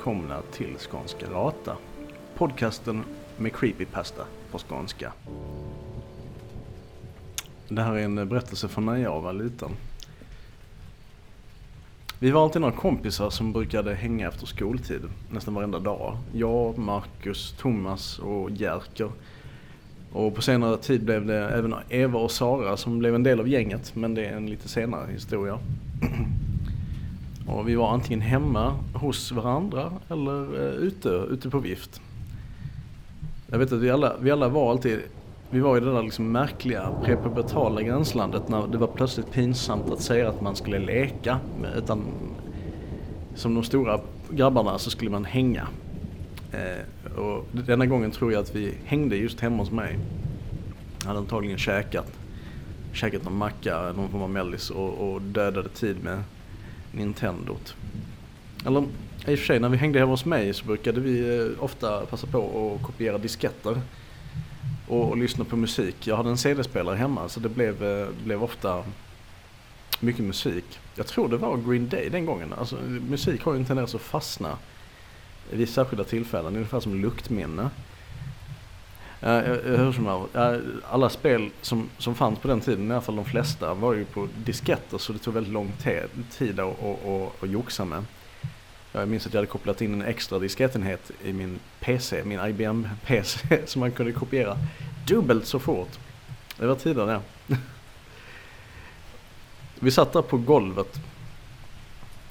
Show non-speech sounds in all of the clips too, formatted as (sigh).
välkomna till Skånska Rata. Podcasten med creepypasta på skånska. Det här är en berättelse från när jag var liten. Vi var alltid några kompisar som brukade hänga efter skoltid nästan varenda dag. Jag, Marcus, Thomas och Jerker. Och på senare tid blev det även Eva och Sara som blev en del av gänget, men det är en lite senare historia. (clears throat) Och vi var antingen hemma hos varandra eller eh, ute, ute på vift. Jag vet att vi alla, vi alla var alltid, vi var i det där liksom märkliga prepubertala gränslandet när det var plötsligt pinsamt att säga att man skulle leka. Utan som de stora grabbarna så skulle man hänga. Eh, och denna gången tror jag att vi hängde just hemma hos mig. Jag hade antagligen käkat, käkat någon macka, någon form av mellis och, och dödade tid med Nintendot. Eller i och för sig när vi hängde hemma hos mig så brukade vi eh, ofta passa på att kopiera disketter och, och lyssna på musik. Jag hade en CD-spelare hemma så det blev, eh, blev ofta mycket musik. Jag tror det var Green Day den gången. Alltså, musik har ju en tendens att fastna vid särskilda tillfällen, ungefär som luktminne. Hur som helst, alla spel som, som fanns på den tiden, i alla fall de flesta, var ju på disketter så det tog väldigt lång tid att att, att, att joxa med. Jag minns att jag hade kopplat in en extra diskettenhet i min PC, min IBM PC, (laughs) som man kunde kopiera dubbelt så fort. Det var tider det. (laughs) Vi satt där på golvet.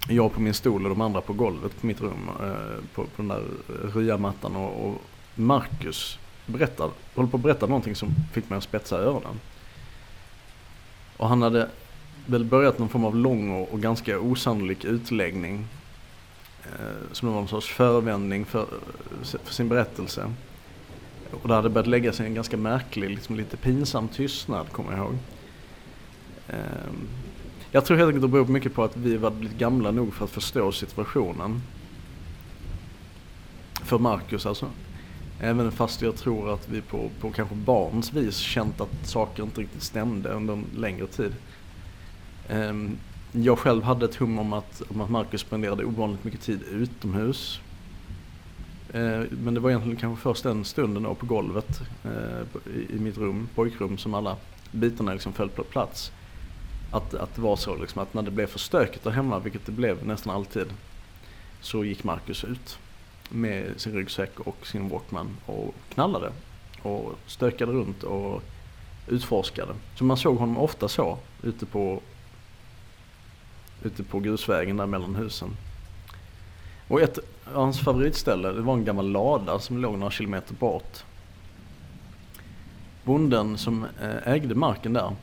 Jag på min stol och de andra på golvet på mitt rum. Eh, på, på den där ryamattan och, och Marcus berättar, håller på att berätta någonting som fick mig att spetsa öronen. Och han hade väl börjat någon form av lång och, och ganska osannolik utläggning. Eh, som någon sorts förevändning för, för, sin berättelse. Och det hade börjat lägga sig en ganska märklig, liksom lite pinsam tystnad, kommer jag ihåg. Eh, jag tror helt enkelt det beror mycket på att vi var lite gamla nog för att förstå situationen. För Marcus alltså. Även fast jag tror att vi på, på kanske barns vis känt att saker inte riktigt stämde under en längre tid. Ehm, jag själv hade ett hum om att, om att Marcus spenderade ovanligt mycket tid utomhus. Ehm, men det var egentligen kanske först den stunden då på golvet eh, i, i, mitt rum, pojkrum, som alla bitarna liksom föll på plats. Att, att det var så liksom att när det blev för stökigt där hemma, vilket det blev nästan alltid, så gick Marcus ut med sin ryggsäck och sin Walkman och knallade och stökade runt och utforskade. Så man såg honom ofta så ute på, ute på grusvägen där mellan husen. Och ett av hans favoritställe det var en gammal lada som låg några kilometer bort. Bonden som eh, ägde marken där,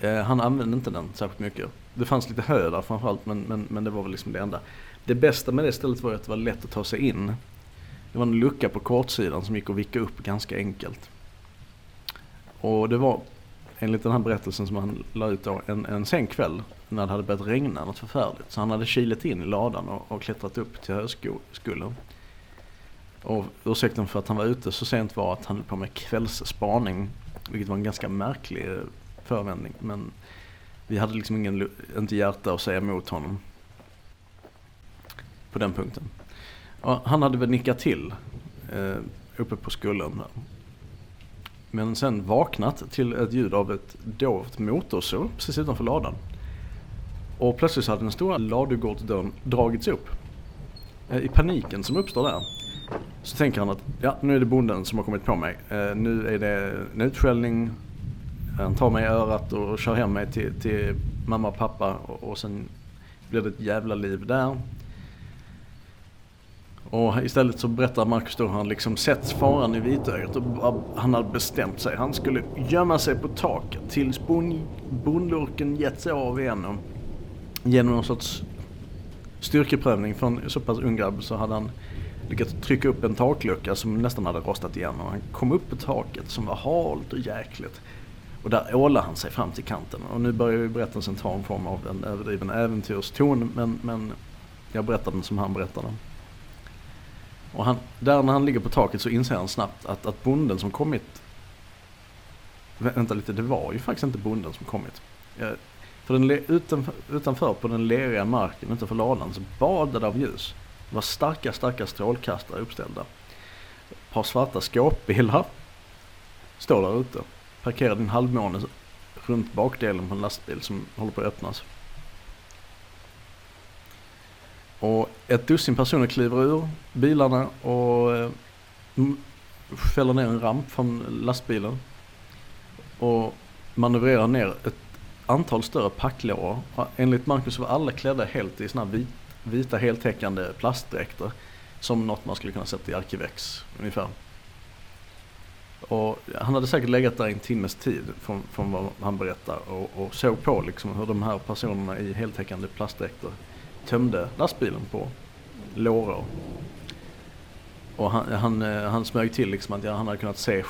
eh, han använde inte den särskilt mycket. Det fanns lite hö där framförallt men, men, men det var väl liksom det enda. Det bästa med det stället var att det var lätt att ta sig in. Det var en lucka på kortsidan som gick att vicka upp ganska enkelt. Och det var enligt den här berättelsen som han la ut då en, en sen kväll när det hade börjat regna något förfärligt. Så han hade kilat in i ladan och, och klättrat upp till höskullen. Och ursäkten för att han var ute så sent var att han höll på med kvällsspaning. Vilket var en ganska märklig förevändning. Men vi hade liksom ingen, inte hjärta att säga emot honom på den punkten. Och han hade väl nickat till eh, uppe på skullen. Men sen vaknat till ett ljud av ett dovt motorsåg precis utanför ladan. Och plötsligt så hade den stora ladugårdsdörren dragits upp. Eh, I paniken som uppstår där så tänker han att ja, nu är det bonden som har kommit på mig. Eh, nu är det en utskällning. Han tar mig i örat och kör hem mig till, till mamma och pappa och, och sen blir det ett jävla liv där. Och istället så berättar Marcus då hur han liksom sett faran i vitögat och han hade bestämt sig. Han skulle gömma sig på taket tills bondlurken gett sig av igen. Genom någon sorts styrkeprövning från så pass ung grabb så hade han lyckats trycka upp en taklucka som nästan hade rostat igen. Och han kom upp på taket som var halt och jäkligt. Och där ålade han sig fram till kanten. Och nu börjar ju berättelsen ta en form av en överdriven äventyrston. Men, men jag berättar den som han berättar den. Och han, där när han ligger på taket så inser han snabbt att, att bonden som kommit Vänta lite, det var ju faktiskt inte bonden som kommit. Eh, för den, utanför, utanför på den leriga marken utanför ladan så badade av ljus. Det var starka, starka strålkastare uppställda. Ett par svarta skåpbilar står där ute. Parkerade i en halvmåne runt bakdelen på en lastbil som håller på att öppnas. Och ett dussin personer kliver ur bilarna och eh, fäller ner en ramp från lastbilen. Och manövrerar ner ett antal större packlåror. Enligt Marcus var alla klädda helt i såna här vit, vita heltäckande plastdräkter. Som något man skulle kunna sätta i Arkivex ungefär. Och han hade säkert legat där i en timmes tid från, från vad han berättar och, och såg på liksom hur de här personerna i heltäckande plastdräkter tömde lastbilen på låror. Och han, han, eh, han smög till liksom att han hade kunnat se eh,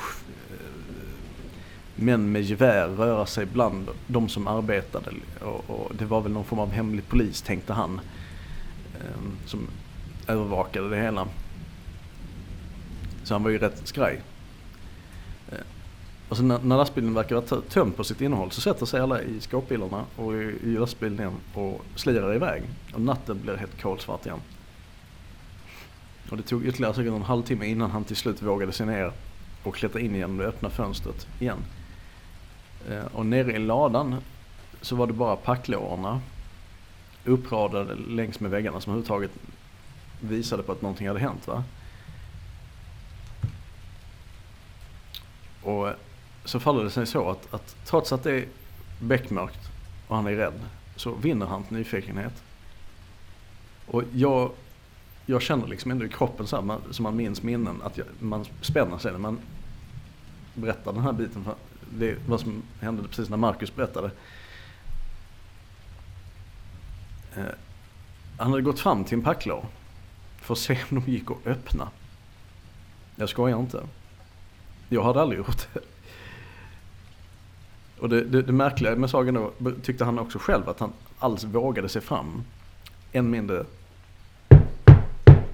män med gevär röra sig bland de som arbetade. Och, och, det var väl någon form av hemlig polis tänkte han. Ehm, som övervakade det hela. Så han var ju rätt skraj. Och sen när, när lastbilen verkar vara tömd på sitt innehåll så sätter sig alla i skåpbilarna och i, i lastbilen igen och slirar iväg. Och natten blir helt kolsvart igen. Och det tog ytterligare säkert en halvtimme innan han till slut vågade sig ner och klättra in genom det öppna fönstret igen. Eh, och nere i ladan så var det bara packlårorna uppradade längs med väggarna som överhuvudtaget visade på att någonting hade hänt. Va? Och så faller det sig så att, att trots att det är beckmörkt och han är rädd så vinner hans nyfikenhet. Och jag, jag känner liksom ändå i kroppen så här, man, som man minns minnen att jag, man spänner sig när man berättar den här biten. För det vad som hände precis när Marcus berättade. Eh, han hade gått fram till en packlåda för att se om de gick att öppna. Jag skojar inte. Jag hade aldrig gjort det. Och det, det, det märkliga med sagan då tyckte han också själv att han alls vågade sig fram. Än mindre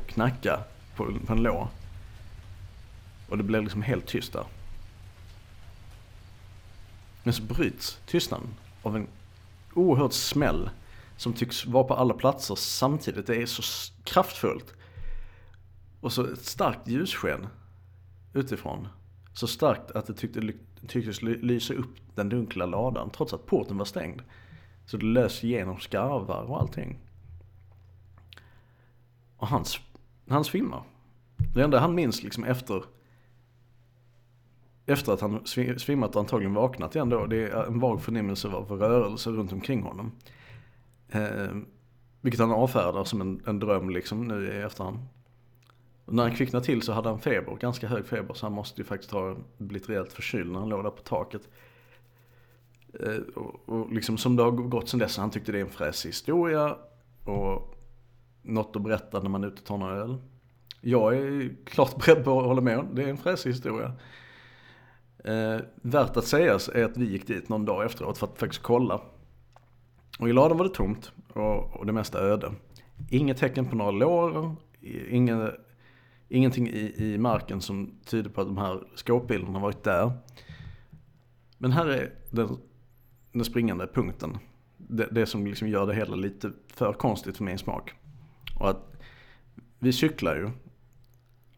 knacka på, på en lå. Och det blev liksom helt tyst där. Men så bryts tystnaden av en oerhörd smäll som tycks vara på alla platser samtidigt. Det är så kraftfullt. Och så ett starkt ljussken utifrån. Så starkt att det tyckte, tycktes lysa upp den dunkla ladan trots att porten var stängd. Så det lös igenom skarvar och allting. Och han, han svimmar. Det enda han minns liksom efter efter att han svimmat och antagligen vaknat igen då, det är en vag förnimmelse av rörelse runt omkring honom. Eh, vilket han avfärdar som en, en dröm liksom nu i efterhand. Och när han kvicknade till så hade han feber, ganska hög feber, så han måste ju faktiskt ha blivit rejält förkyld när han låg där på taket. Eh, och, och liksom som det har gått sen dess, han tyckte det är en fräsig historia och något att berätta när man är ute och tar några öl. Jag är klart beredd på att hålla med om, det är en fräsig historia. Eh, värt att sägas är att vi gick dit någon dag efteråt för att faktiskt kolla. Och i ladan var det tomt och, och det mesta öde. Inget tecken på några lår, inga ingenting i, i marken som tyder på att de här skåpbilarna har varit där. Men här är den, den springande punkten. Det, det, som liksom gör det hela lite för konstigt för min smak. Och att vi cyklar ju.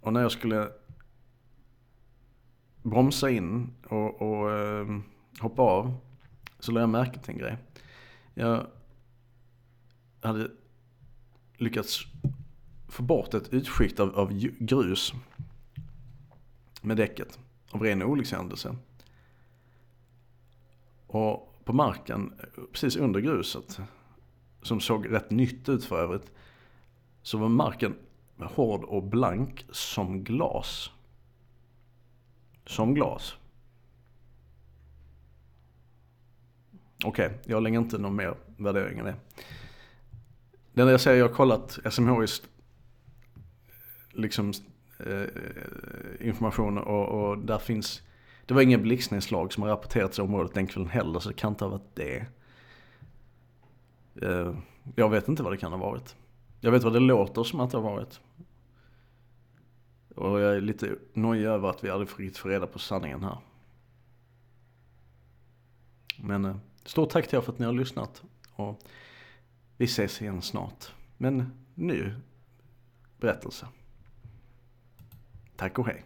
Och när jag skulle bromsa in och, och eh, hoppa av så lade jag märke till en grej. Jag hade lyckats få bort ett utskikt av, av grus med däcket av ren olyckshändelse. Och på marken, precis under gruset, som såg rätt nytt ut för övrigt, så var marken hård och blank som glas. Som glas. Okej, okay, jag lägger inte någon mer värdering än det. Det enda jag säger, jag har kollat SMHIs liksom eh, information och, och, där finns, det var inga blixtnedslag som har rapporterats i området den kvällen heller så det kan inte ha varit det. Eh, jag vet inte vad det kan ha varit. Jag vet vad det låter som att det har varit. Och jag är lite nojig över att vi aldrig fick få reda på sanningen här. Men eh, stort tack till er för att ni har lyssnat. Och vi ses igen snart. Men nu berättelse. Tack och hej.